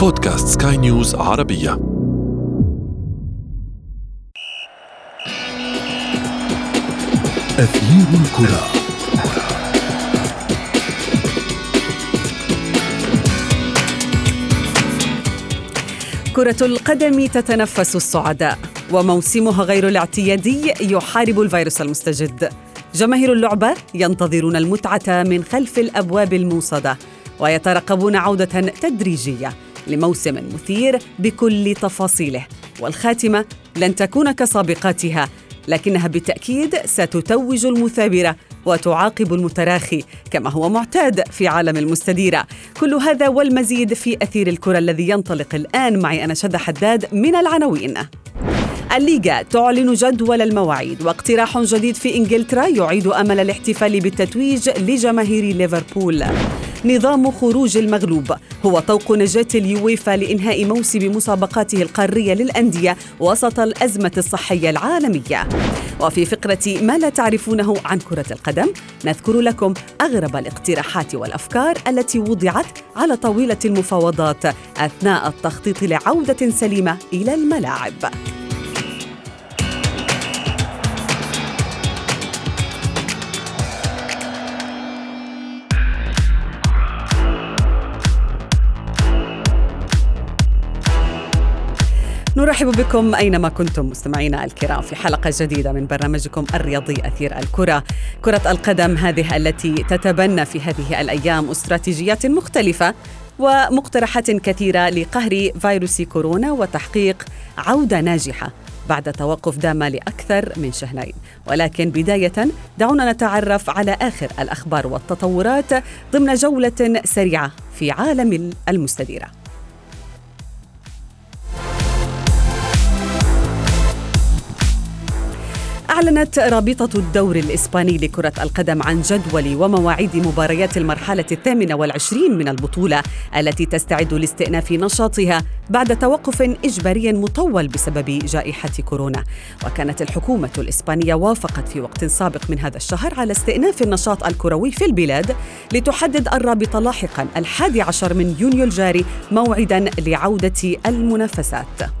بودكاست سكاي نيوز عربية. أثير الكرة. كرة القدم تتنفس الصعداء وموسمها غير الاعتيادي يحارب الفيروس المستجد. جماهير اللعبة ينتظرون المتعة من خلف الأبواب الموصدة ويترقبون عودة تدريجية. لموسم مثير بكل تفاصيله. والخاتمة لن تكون كسابقاتها لكنها بالتأكيد ستتوج المثابرة وتعاقب المتراخي كما هو معتاد في عالم المستديرة. كل هذا والمزيد في أثير الكرة الذي ينطلق الآن معي أنا شذى حداد من العناوين. الليغا تعلن جدول المواعيد واقتراح جديد في إنجلترا يعيد أمل الاحتفال بالتتويج لجماهير ليفربول. نظام خروج المغلوب. هو طوق نجاة اليويفا لإنهاء موسم مسابقاته القارية للأندية وسط الأزمة الصحية العالمية. وفي فقرة ما لا تعرفونه عن كرة القدم نذكر لكم أغرب الاقتراحات والأفكار التي وضعت على طاولة المفاوضات أثناء التخطيط لعودة سليمة إلى الملاعب. نرحب بكم أينما كنتم مستمعينا الكرام في حلقة جديدة من برنامجكم الرياضي أثير الكرة. كرة القدم هذه التي تتبنى في هذه الأيام استراتيجيات مختلفة ومقترحات كثيرة لقهر فيروس كورونا وتحقيق عودة ناجحة بعد توقف دام لأكثر من شهرين، ولكن بداية دعونا نتعرف على آخر الأخبار والتطورات ضمن جولة سريعة في عالم المستديرة. أعلنت رابطة الدور الإسباني لكرة القدم عن جدول ومواعيد مباريات المرحلة الثامنة والعشرين من البطولة التي تستعد لاستئناف نشاطها بعد توقف إجباري مطول بسبب جائحة كورونا. وكانت الحكومة الإسبانية وافقت في وقت سابق من هذا الشهر على استئناف النشاط الكروي في البلاد لتحدد الرابطة لاحقا الحادي عشر من يونيو الجاري موعدا لعودة المنافسات.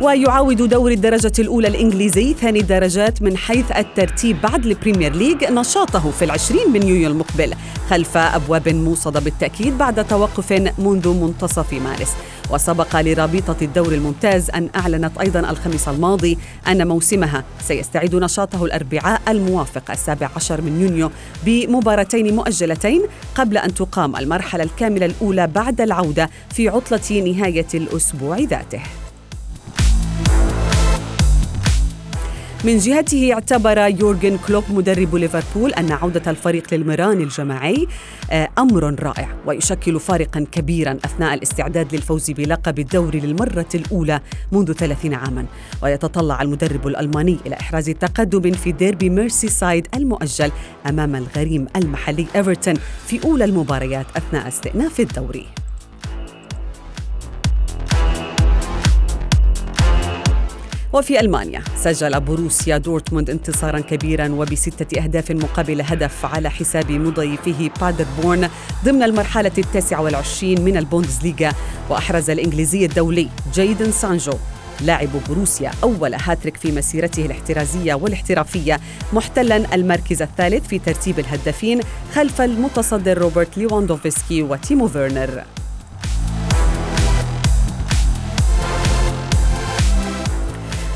ويعاود دوري الدرجة الأولى الإنجليزي ثاني درجات من حيث الترتيب بعد البريمير ليج نشاطه في العشرين من يونيو المقبل خلف أبواب موصدة بالتأكيد بعد توقف منذ منتصف مارس. وسبق لرابطة الدوري الممتاز أن أعلنت أيضا الخميس الماضي أن موسمها سيستعيد نشاطه الأربعاء الموافق السابع عشر من يونيو بمباراتين مؤجلتين قبل أن تقام المرحلة الكاملة الأولى بعد العودة في عطلة نهاية الأسبوع ذاته. من جهته اعتبر يورجن كلوب مدرب ليفربول أن عودة الفريق للمران الجماعي آه، أمر رائع ويشكل فارقا كبيرا أثناء الاستعداد للفوز بلقب الدوري للمرة الأولى منذ 30 عاما. ويتطلع المدرب الألماني إلى إحراز تقدم في ديربي ميرسي سايد المؤجل أمام الغريم المحلي إيفرتون في أولى المباريات أثناء استئناف الدوري. وفي ألمانيا سجل بوروسيا دورتموند انتصارا كبيرا وبستة أهداف مقابل هدف على حساب مضيفه بادربورن ضمن المرحلة التاسعة والعشرين من البوندسليغا. وأحرز الإنجليزي الدولي جايدن سانجو لاعب بوروسيا أول هاتريك في مسيرته الاحترازية والاحترافية محتلا المركز الثالث في ترتيب الهدافين خلف المتصدر روبرت ليواندوفسكي وتيمو فيرنر.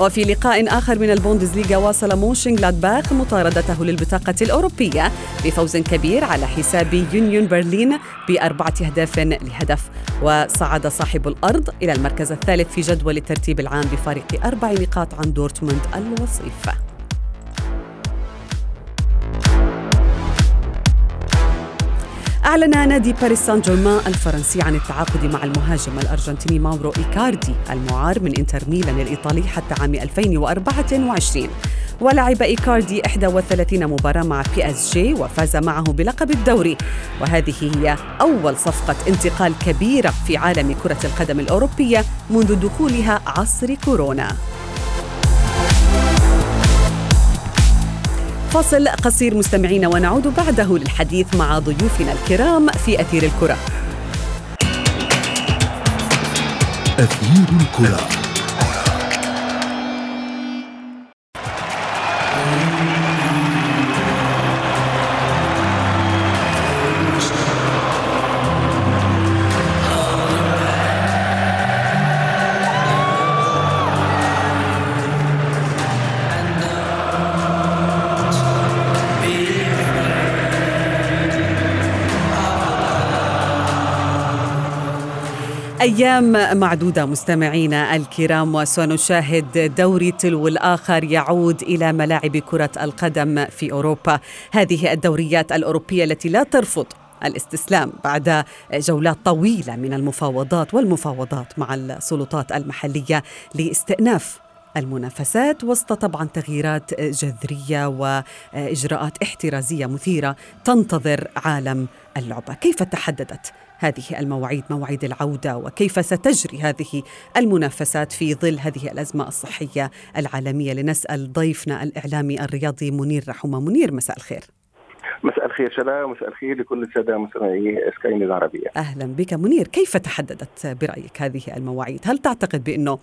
وفي لقاء آخر من البوندسليغا واصل مونشنجلادباخ مطاردته للبطاقة الأوروبية بفوز كبير على حساب يونيون برلين بأربعة أهداف لهدف. وصعد صاحب الأرض إلى المركز الثالث في جدول الترتيب العام بفارق أربع نقاط عن دورتموند الوصيف. أعلن نادي باريس سان جيرمان الفرنسي عن التعاقد مع المهاجم الأرجنتيني ماورو إيكاردي المعار من إنتر ميلان الإيطالي حتى عام 2024 ولعب إيكاردي 31 مباراة مع PSG وفاز معه بلقب الدوري. وهذه هي أول صفقة انتقال كبيرة في عالم كرة القدم الأوروبية منذ دخولها عصر كورونا. فاصل قصير مستمعين ونعود بعده للحديث مع ضيوفنا الكرام في أثير الكرة. أثير الكرة. أيام معدودة مستمعينا الكرام وسنشاهد دوري تلو الآخر يعود إلى ملاعب كرة القدم في أوروبا. هذه الدوريات الأوروبية التي لا ترفض الاستسلام بعد جولات طويلة من المفاوضات والمفاوضات مع السلطات المحلية لاستئناف المنافسات وسط طبعا تغييرات جذرية وإجراءات احترازية مثيرة تنتظر عالم اللعبة، كيف تحددت هذه المواعيد مواعيد العودة وكيف ستجري هذه المنافسات في ظل هذه الأزمة الصحية العالمية؟ لنسأل ضيفنا الإعلامي الرياضي منير رحومة. منير مساء الخير. مساء الخير شلا ومساء الخير لكل السادة مستمعي سكاي العربيه. أهلا بك منير، كيف تحددت برأيك هذه المواعيد؟ هل تعتقد بأنه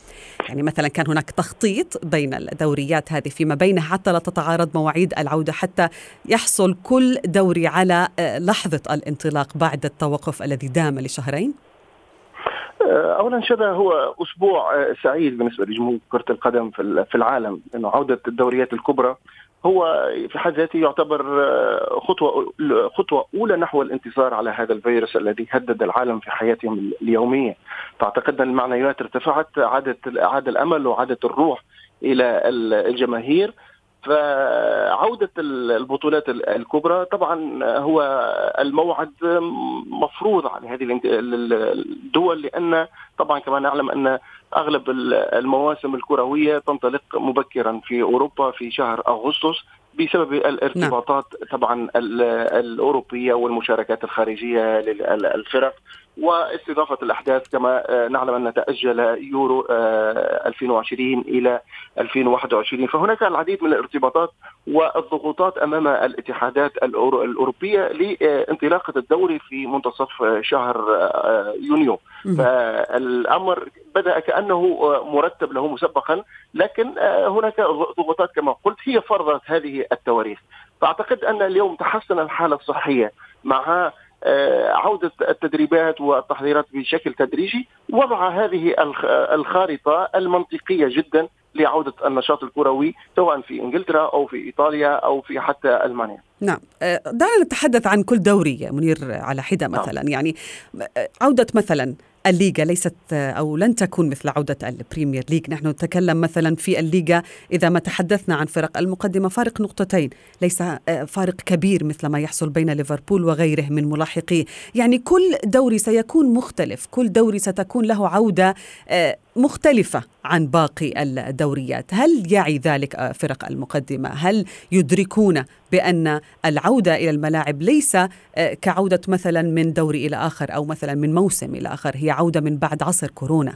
يعني مثلا كان هناك تخطيط بين الدوريات هذه فيما بينها حتى لا تتعارض مواعيد العودة حتى يحصل كل دوري على آه، لحظة الانطلاق بعد التوقف الذي دام لشهرين؟ آه، اولا شذا هو أسبوع آه، سعيد بالنسبة لجمهور كرة القدم في العالم انه عودة الدوريات الكبرى هو في حد ذاته يعتبر آه، خطوة خطوة أولى نحو الانتصار على هذا الفيروس الذي هدد العالم في حياتهم اليومية. فاعتقد ان المعنويات ارتفعت عادت عاد الأمل وعادت الروح إلى الجماهير. فعودة البطولات الكبرى طبعا هو الموعد مفروض على هذه الدول لأن طبعا كما نعلم أن أغلب المواسم الكروية تنطلق مبكرا في أوروبا في شهر أغسطس بسبب الارتباطات نعم. طبعا الأوروبية والمشاركات الخارجية للفرق واستضافة الأحداث كما آه، نعلم أن تأجل يورو 2020 آه، إلى 2021 فهناك العديد من الارتباطات والضغوطات أمام الاتحادات الأوروبية لانطلاقة الدوري في منتصف شهر آه، يونيو. فالأمر بدأ كأنه مرتب له مسبقا لكن هناك ضغوطات كما قلت هي فرضت هذه التواريخ. فأعتقد أن اليوم تحسن الحالة الصحية مع عودة التدريبات والتحضيرات بشكل تدريجي وضع هذه الخارطة المنطقية جدا لعودة النشاط الكروي سواء في إنجلترا أو في إيطاليا أو في حتى ألمانيا نعم آه، دعنا نتحدث عن كل دوري منير على حدة نعم. مثلا نعم. يعني آه، عودة مثلا الليغا ليست أو لن تكون مثل عودة البريمير ليج، نحن نتكلم مثلا في الليغا إذا ما تحدثنا عن فرق المقدمة فارق نقطتين، ليس آه، فارق كبير مثل ما يحصل بين ليفربول وغيره من ملاحقيه، يعني كل دوري سيكون مختلف، كل دوري ستكون له عودة آه، مختلفة عن باقي الدوريات، هل يعي ذلك آه، فرق المقدمة؟ هل يدركون بأن العودة إلى الملاعب ليس كعودة مثلا من دوري إلى آخر أو مثلا من موسم إلى آخر، هي عودة من بعد عصر كورونا؟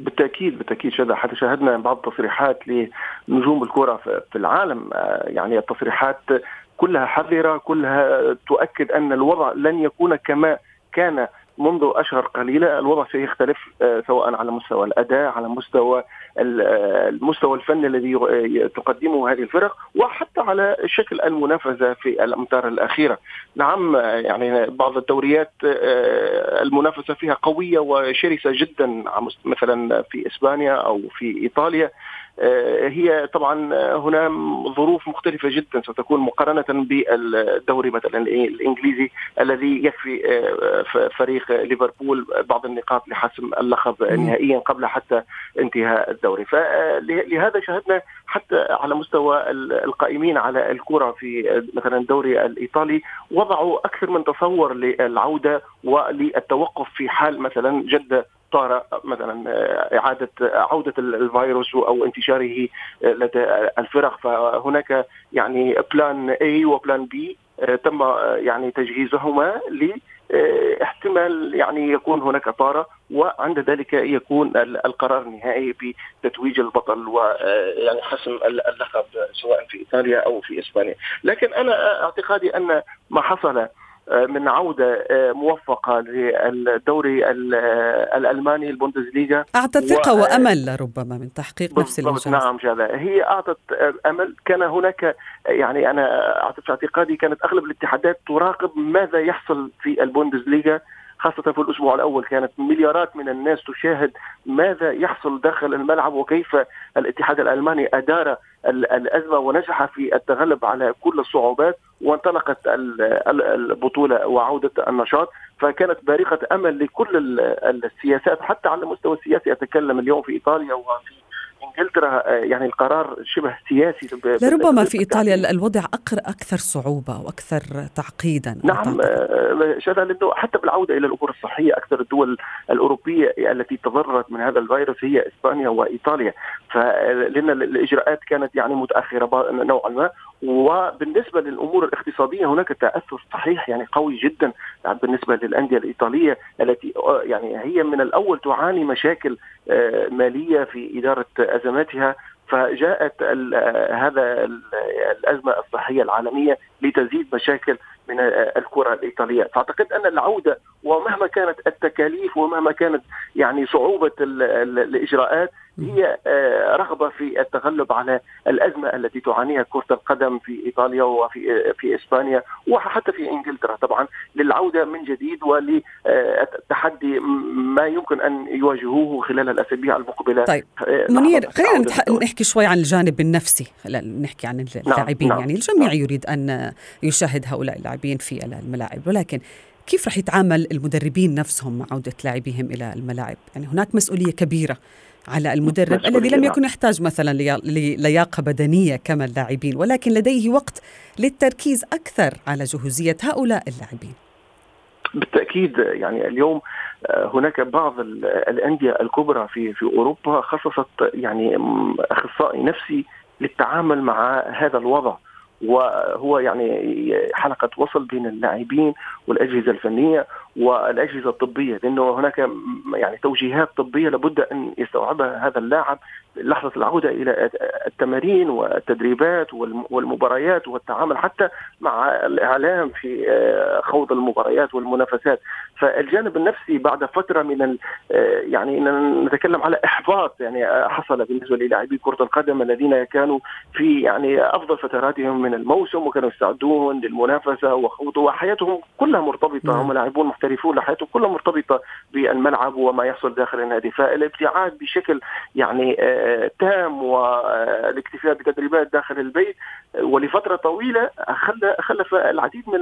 بالتأكيد بالتأكيد شهد حتى شاهدنا بعض التصريحات لنجوم الكرة في العالم آه، يعني التصريحات كلها حذرة كلها تؤكد أن الوضع لن يكون كما كان منذ أشهر قليلة الوضع سيختلف آه، سواء على مستوى الأداء على مستوى آه، المستوى الفني الذي تقدمه هذه الفرق وحتى على شكل المنافسة في الأمتار الأخيرة. نعم آه، يعني بعض الدوريات المنافسة فيها قوية وشرسة جدا مثلا في إسبانيا أو في إيطاليا. آه، هي طبعا آه، هنا ظروف مختلفة جدا ستكون مقارنة بالدوري مثلا الإنجليزي الذي يكفي آه، فريق ليفربول بعض النقاط لحسم اللقب نهائيا قبل حتى انتهاء الدوري. فلهذا شاهدنا حتى على مستوى القائمين على الكرة في مثلا الدوري الإيطالي وضعوا أكثر من تصور للعودة وللتوقف في حال مثلا جد طارئ مثلا آه، إعادة عودة الفيروس أو انتشاره لدى الفرق. فهناك يعني plan A و plan B تم يعني تجهيزهما ل احتمال يعني يكون هناك طارئ وعند ذلك يكون القرار النهائي بتتويج البطل ويعني حسم اللقب سواء في إيطاليا أو في إسبانيا، لكن أنا اعتقادي أن ما حصل من عودة موفقة للدوري الألماني البوندسليغا. أعطت ثقة و... وأمل ربما من تحقيق نفس الانجاز نعم جالا هي أعطت أمل. كان هناك يعني أنا اعطت اعتقادي كانت أغلب الاتحادات تراقب ماذا يحصل في البوندسليغا. خاصة في الأسبوع الأول كانت مليارات من الناس تشاهد ماذا يحصل داخل الملعب وكيف الاتحاد الألماني أدار الأزمة ونجح في التغلب على كل الصعوبات وانطلقت البطولة وعودة النشاط. فكانت بارقة أمل لكل السياسات حتى على المستوى السياسي. أتكلم اليوم في إيطاليا وفي انجلترا آه، يعني القرار شبه سياسي؟ لربما في إيطاليا الوضع أكثر صعوبة وأكثر تعقيدا نعم آه، شذا لأنه حتى بالعودة إلى الأمور الصحية أكثر الدول الأوروبية التي تضررت من هذا الفيروس هي إسبانيا وإيطاليا. فلأن الإجراءات كانت يعني متأخرة نوعا ما. وبالنسبة للأمور الاقتصادية هناك تأثر صحيح يعني قوي جدا بالنسبة للأندية الإيطالية التي آه، يعني هي من الأول تعاني مشاكل آه، مالية في إدارة أزماتها فجاءت هذا الأزمة الصحية العالمية لتزيد مشاكل من الكرة الإيطالية، فأعتقد أن العودة ومهما كانت التكاليف ومهما كانت يعني صعوبة الإجراءات هي آه، رغبة في التغلب على الأزمة التي تعانيها كرة القدم في إيطاليا وفي في إسبانيا وحتى في إنجلترا طبعا للعودة من جديد وللتحدي ما يمكن أن يواجهوه خلال الأسابيع المقبلة طيب آه، منير خلينا نحكي شوي عن الجانب النفسي نحكي عن نعم، اللاعبين نعم. يعني الجميع نعم. يريد أن يشاهد هؤلاء اللاعبين في الملاعب ولكن كيف رح يتعامل المدربين نفسهم مع عودة لاعبيهم إلى الملاعب؟ يعني هناك مسؤولية كبيرة على المدرب الذي لم يكن يحتاج مثلا لياقة بدنية كما اللاعبين ولكن لديه وقت للتركيز أكثر على جهوزية هؤلاء اللاعبين. بالتأكيد يعني اليوم آه، هناك بعض الأندية الكبرى في في أوروبا خصصت يعني أخصائي نفسي للتعامل مع هذا الوضع. وهو يعني حلقة وصل بين اللاعبين والأجهزة الفنية والأجهزة الطبية لأنه هناك يعني توجيهات طبية لابد أن يستوعبها هذا اللاعب لحظة العودة إلى التمارين والتدريبات والمباريات والتعامل حتى مع الإعلام في آه، خوض المباريات والمنافسات. فالجانب النفسي بعد فترة من آه، يعني نتكلم على إحباط يعني حصل بالنسبة للاعبي كرة القدم الذين كانوا في يعني أفضل فتراتهم من الموسم وكانوا يستعدون للمنافسة وخوضوا وحياتهم كلها مرتبطة هم لاعبون محترفون لحياتهم كلها مرتبطة بالملعب وما يحصل داخل النادي. فالابتعاد بشكل يعني آه، تام والاكتفاء بتدريبات داخل البيت ولفترة طويلة خلى خلف العديد من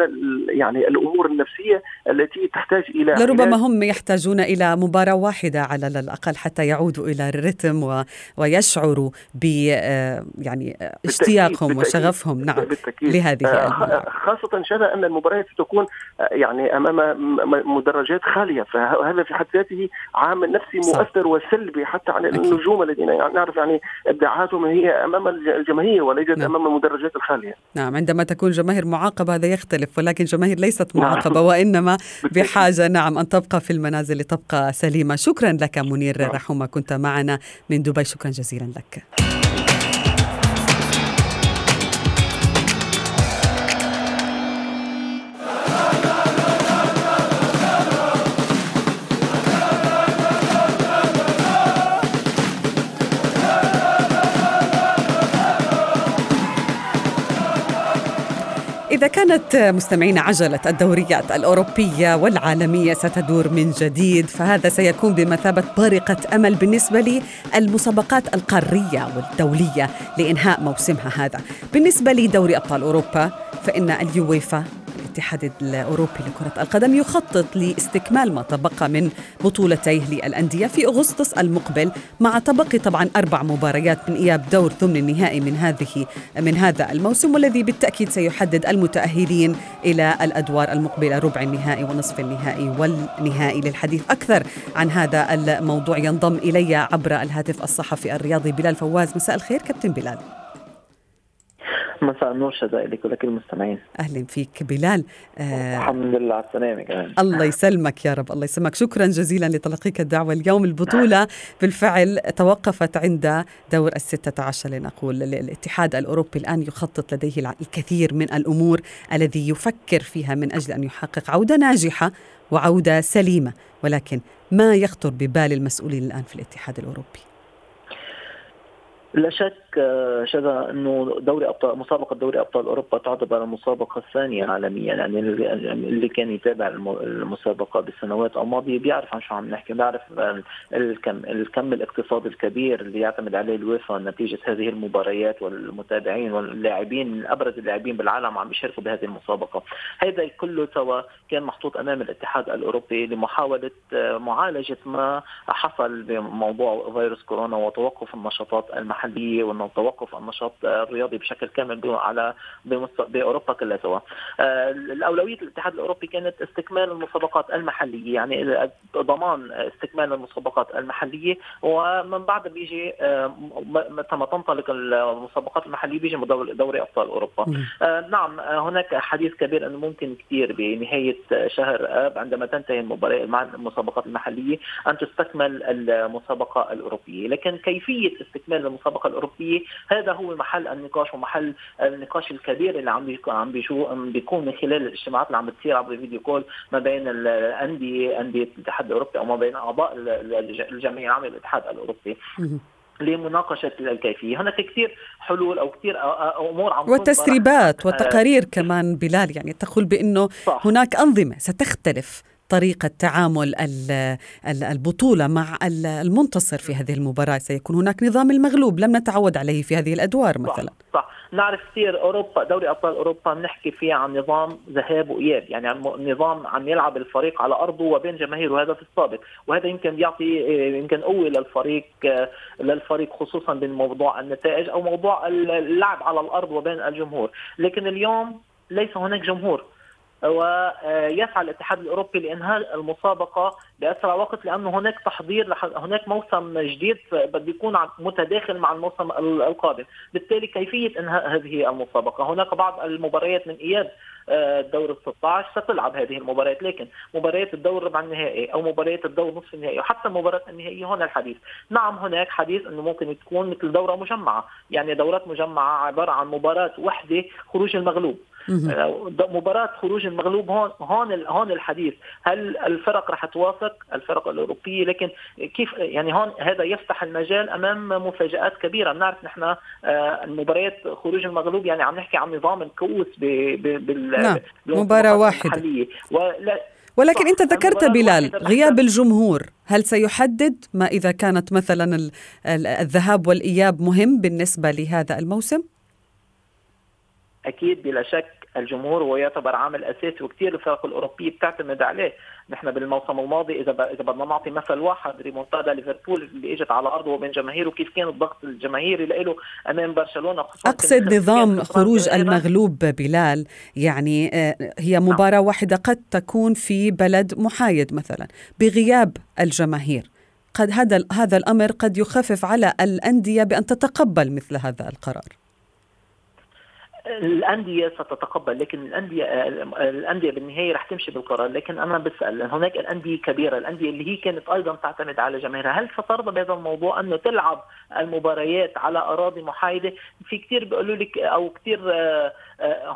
يعني الأمور النفسية التي تحتاج إلى لربما هم يحتاجون إلى مباراة واحدة على الأقل حتى يعودوا إلى الرتم و... ويشعروا ب آه، يعني اشتياقهم وشغفهم. نعم بالتأكيد. لهذه آه، خاصة شذا أن المباريات ستكون يعني أمام مدرجات خالية فهذا في حد ذاته عامل نفسي مؤثر وسلبي حتى على النجوم الذين يعني نعرف يعني ابداعاتهم هي أمام الجماهير وليست نعم. أمام المدرجات الخالية. نعم عندما تكون جماهير معاقبة هذا يختلف ولكن جماهير ليست نعم. معاقبة وإنما بحاجة نعم أن تبقى في المنازل لتبقى سليمة، شكرا لك منير نعم. رحومة كنت معنا من دبي شكرا جزيلا لك. كانت مستمعين عجلة الدوريات الأوروبية والعالمية ستدور من جديد فهذا سيكون بمثابة بارقة أمل بالنسبة للمسابقات القارية والدولية لإنهاء موسمها هذا. بالنسبة لدوري أبطال أوروبا فإن اليويفا الاتحاد الأوروبي لكرة القدم يخطط لاستكمال ما تبقى من بطولتيه للأندية في أغسطس المقبل مع تبقي طبعا أربع مباريات من إياب دور ثمن النهائي من هذه من هذا الموسم والذي بالتأكيد سيحدد المتأهلين إلى الأدوار المقبلة ربع النهائي ونصف النهائي والنهائي للحديث أكثر عن هذا الموضوع. ينضم إلي عبر الهاتف الصحفي الرياضي بلال فواز. مساء الخير كابتن بلال. مساء النور شذا لك ولكل المستمعين. أهلا فيك بلال. آه الحمد لله على السلامة كمان. الله يسلمك يا رب الله يسلمك. شكرا جزيلا لتلقيك الدعوة اليوم. البطولة بالفعل توقفت عند دور الستة عشر لنقول الاتحاد الأوروبي الآن يخطط لديه الكثير من الأمور الذي يفكر فيها من أجل أن يحقق عودة ناجحة وعودة سليمة ولكن ما يخطر ببال المسؤولين الآن في الاتحاد الأوروبي؟ لا شك شذا أنه دوري أبطال مسابقة دوري أبطال أوروبا تعتبر المسابقة الثانية عالميا. يعني اللي كان يتابع المسابقة بالسنوات الماضية بيعرف عن شو عم نحكي بيعرف الكم الكم الاقتصادي الكبير اللي يعتمد عليه الويفا نتيجة هذه المباريات والمتابعين واللاعبين من أبرز اللاعبين بالعالم عم بيشاركوا بهذه المسابقة. هذا كله سوا كان محطوط أمام الاتحاد الأوروبي لمحاولة آه، معالجة ما حصل بموضوع فيروس كورونا وتوقف النشاطات المحلية وانه توقف النشاط الرياضي بشكل كامل على بأوروبا كلها سوا. آه، الأولوية الاتحاد الأوروبي كانت استكمال المسابقات المحلية يعني ضمان استكمال المسابقات المحلية ومن بعد بيجي آه، متى ما تنطلق المسابقات المحلية بيجي دوري أبطال أوروبا. آه، نعم هناك حديث كبير انه ممكن كثير بنهاية شهر آب عندما تنتهي المسابقات المحلية أن تستكمل المسابقة الأوروبية. لكن كيفية استكمال المسابقة الأوروبية هذا هو محل النقاش ومحل النقاش الكبير اللي عم عم بيكون من خلال الاجتماعات اللي عم بتصير عبر فيديو كول ما بين الانديه أندية الاتحاد الأوروبي أو ما بين أعضاء الجمعية العامة للاتحاد الأوروبي لمناقشة الكيفية. هناك كثير حلول أو كثير أمور عم وتسريبات وتقارير كمان بلال يعني تقول بأنه صح. هناك أنظمة ستختلف طريقة تعامل البطولة مع المنتصر في هذه المباراة. سيكون هناك نظام المغلوب لم نتعود عليه في هذه الأدوار مثلا. صح, صح. نعرف كثير أوروبا دوري أبطال أوروبا بنحكي فيها عن نظام ذهاب وإياب يعني عن نظام عم يلعب الفريق على أرضه وبين جماهيره هذا في السابق. وهذا يمكن بيعطي يمكن قوه للفريق للفريق خصوصا بموضوع النتائج أو موضوع اللعب على الأرض وبين الجمهور. لكن اليوم ليس هناك جمهور. ويسعى الاتحاد الأوروبي لإنهاء المسابقة بأسرع وقت لأنه هناك تحضير هناك موسم جديد بده يكون متداخل مع الموسم القادم، بالتالي كيفية إنهاء هذه المسابقة، هناك بعض المباريات من إياب الدور ال 16 ستلعب هذه المباريات لكن مباريات الدور ربع النهائي أو مباريات الدور نصف النهائي وحتى المباراه النهائية هون الحديث. نعم هناك حديث إنه ممكن تكون مثل دورة مجمعة يعني دورات مجمعة عبارة عن مباراة وحدة خروج المغلوب. آه، مباراة خروج المغلوب هون هون هون الحديث. هل الفرق رح توافق؟ الفرق الأوروبية لكن كيف يعني هون هذا يفتح المجال أمام مفاجآت كبيرة. بنعرف نحن آه، المباريات خروج المغلوب يعني عم نحكي عن نظام الكؤوس بال نعم مباراة واحدة. ولا ولكن انت ذكرت بلال غياب الجمهور. هل سيحدد؟ ما إذا كانت مثلا الذهاب والإياب مهم بالنسبة لهذا الموسم؟ أكيد بلا شك. الجمهور ويعتبر عامل أساسي وكثير الفرق الأوروبية بتعتمد عليه. نحن بالموسم الماضي إذا إذا بدنا نعطي مثل واحد ريمونتادا ليفربول اللي إجت على أرضه وبين جماهيره كيف كان الضغط الجماهيري له أمام برشلونة؟ أقصد نظام خروج المغلوب بلال يعني آه، هي نعم. مباراة واحدة قد تكون في بلد محايد مثلا بغياب الجماهير. قد هذا هذا الأمر قد يخفف على الأندية بأن تتقبل مثل هذا القرار. الأندية ستتقبل لكن الأندية الأندية بالنهاية رح تمشي بالقرار. لكن أنا بسأل هناك الأندية كبيرة الأندية اللي هي كانت أيضا تعتمد على جماهيرها. هل سترضى بهذا الموضوع أنه تلعب المباريات على أراضي محايدة؟ في كثير بيقولوا لك أو كثير آه،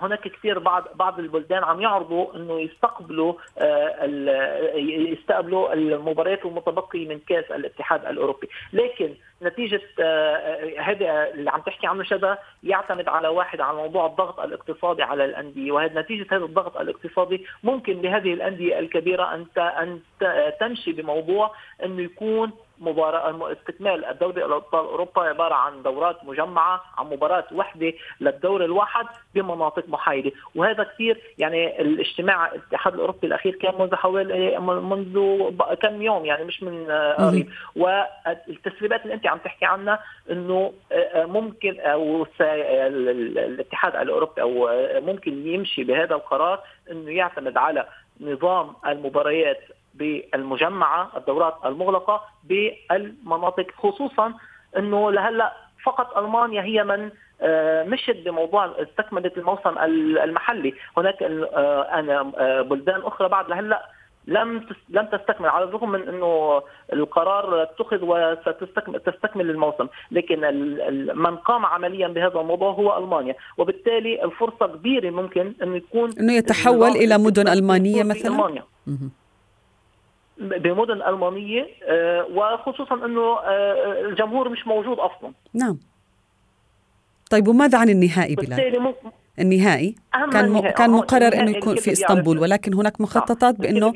هناك كثير بعض بعض البلدان عم يعرضوا إنه يستقبلوا آه، يستقبلوا المباريات المتبقية من كأس الاتحاد الأوروبي. لكن نتيجة هذا اللي عم تحكي عنه شذا يعتمد على واحد على موضوع الضغط الاقتصادي على الأندية. وهذا نتيجة هذا الضغط الاقتصادي ممكن لهذه الأندية الكبيرة أن أن تمشي بموضوع إنه يكون مباراة استكمال الدوري الابطال اوروبا عبارة عن دورات مجمعة عن مباراه وحدة للدور الواحد بمناطق محايدة. وهذا كثير يعني الاجتماع الاتحاد الأوروبي الأخير كان منذ حوالي منذ كم يوم يعني مش من قريب. والتسريبات اللي أنت عم تحكي عنها إنه ممكن أو الاتحاد الأوروبي أو ممكن يمشي بهذا القرار إنه يعتمد على نظام المباريات بالمجمعة الدورات المغلقة بالمناطق خصوصا إنه لهلأ فقط ألمانيا هي من مشت بموضوع استكملت الموسم المحلي هناك أنا بلدان أخرى بعد لهلأ لم لم تستكمل على الرغم من إنه القرار اتخذ وستستكمل تستكمل الموسم، لكن من قام عمليا بهذا الموضوع هو ألمانيا، وبالتالي الفرصة كبيرة ممكن إنه يكون إنه يتحول إلى مدن ألمانية مثلا؟ ألمانيا. بمدن ألمانية آه، وخصوصا إنه آه، الجمهور مش موجود أصلا. نعم. طيب وماذا عن النهائي بلال؟ النهائي كان م... كان مقرر إنه يكون في إسطنبول ولكن هناك مخططات بإنه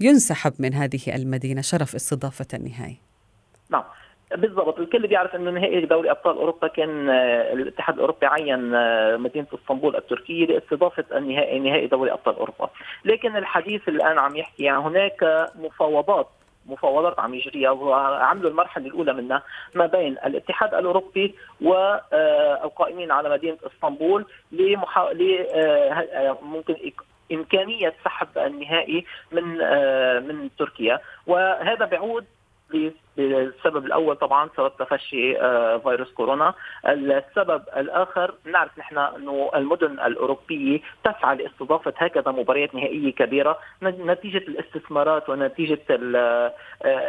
ينسحب من هذه المدينة شرف استضافة النهائي نعم بالضبط. الكل بيعرف إنه نهائي دوري أبطال أوروبا كان آه، الاتحاد الأوروبي عين آه، مدينة إسطنبول التركية لاستضافة النهائي نهائي دوري أبطال أوروبا. لكن الحديث الان عم يحكي عن هناك مفاوضات مفاوضات عم يجريها وعملوا المرحلة الأولى منها ما بين الاتحاد الأوروبي والقائمين على مدينة إسطنبول لمحا... ل آه، ممكن إمكانية سحب النهائي من آه، من تركيا. وهذا بيعود السبب الأول طبعا سبب تفشي آه، فيروس كورونا، السبب الآخر نعرف نحن إنه المدن الأوروبية تسعى لاستضافة هكذا مباريات نهائية كبيرة. نتيجة الاستثمارات ونتيجة آه،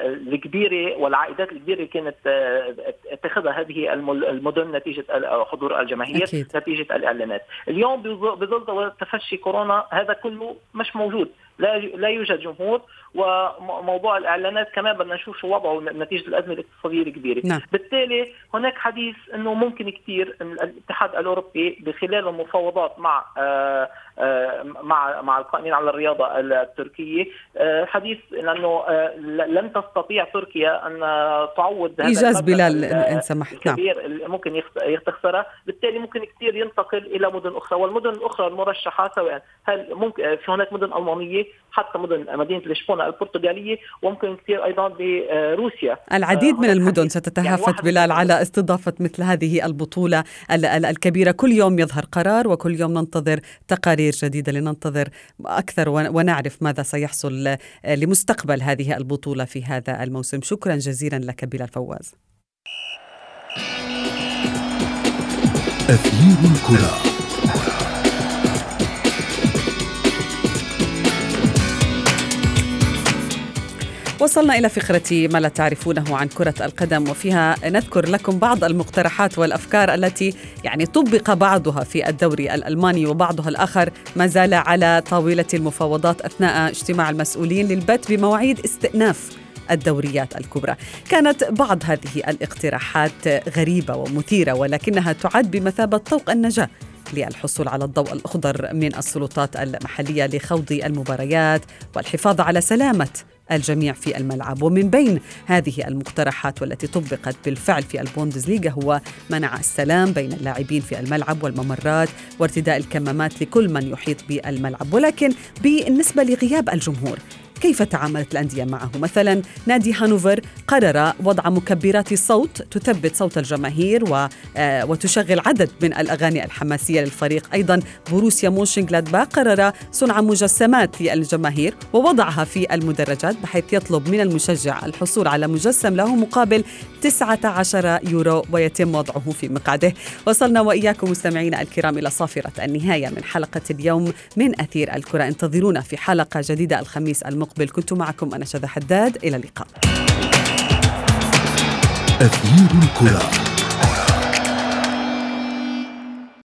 الكبيرة والعائدات الكبيرة اللي كانت آه، اتخذها هذه المدن نتيجة حضور الجماهير أكيد. نتيجة الإعلانات، اليوم بظل تفشي كورونا هذا كله مش موجود، لا لا يوجد جمهور وموضوع الإعلانات كمان بدنا نشوف شو وضعه نتيجة الأزمة الاقتصادية الكبيرة. نعم. بالتالي هناك حديث إنه ممكن كثير الاتحاد الأوروبي بخلال المفاوضات مع آه آه مع مع القائمين على الرياضة التركية آه حديث لأنه لن تستطيع تركيا أن تعوض هذا إيجاز بلال إن سمحت. نعم. ممكن يختصرها بالتالي ممكن كثير ينتقل إلى مدن أخرى والمدن الأخرى المرشحة سواء هل ممكن في هناك مدن ألمانية حتى مدن مدينة لشبونة البرتغالية وممكن كثير أيضا بروسيا العديد من المدن ستتهافت يعني بلال على استضافة مثل هذه البطولة الكبيرة. كل يوم يظهر قرار وكل يوم ننتظر تقارير جديدة لننتظر أكثر ونعرف ماذا سيحصل لمستقبل هذه البطولة في هذا الموسم. شكرا جزيلا لك بلال فواز. أثير الكرة. وصلنا إلى فقرة ما لا تعرفونه عن كرة القدم وفيها نذكر لكم بعض المقترحات والأفكار التي يعني طبق بعضها في الدوري الألماني وبعضها الآخر ما زال على طاولة المفاوضات أثناء اجتماع المسؤولين للبت بمواعيد استئناف الدوريات الكبرى. كانت بعض هذه الاقتراحات غريبة ومثيرة ولكنها تعد بمثابة طوق النجاة للحصول على الضوء الأخضر من السلطات المحلية لخوض المباريات والحفاظ على سلامة الجميع في الملعب. ومن بين هذه المقترحات والتي طبقت بالفعل في البوندسليغا هو منع السلام بين اللاعبين في الملعب والممرات وارتداء الكمامات لكل من يحيط بالملعب. ولكن بالنسبة لغياب الجمهور كيف تعاملت الأندية معه؟ مثلا نادي هانوفر قرر وضع مكبرات صوت تثبت صوت الجماهير و... آه، وتشغل عدد من الأغاني الحماسية للفريق. أيضا بروسيا مونشنغلادباخ قرر صنع مجسمات للجماهير ووضعها في المدرجات بحيث يطلب من المشجع الحصول على مجسم له مقابل 19 يورو ويتم وضعه في مقعده. وصلنا وإياكم مستمعينا الكرام إلى صافرة النهاية من حلقة اليوم من أثير الكرة. انتظرونا في حلقة جديدة الخميس المقبل. المقبل. كنت معكم أنا شذى حداد. إلى اللقاء. أثير الكرة.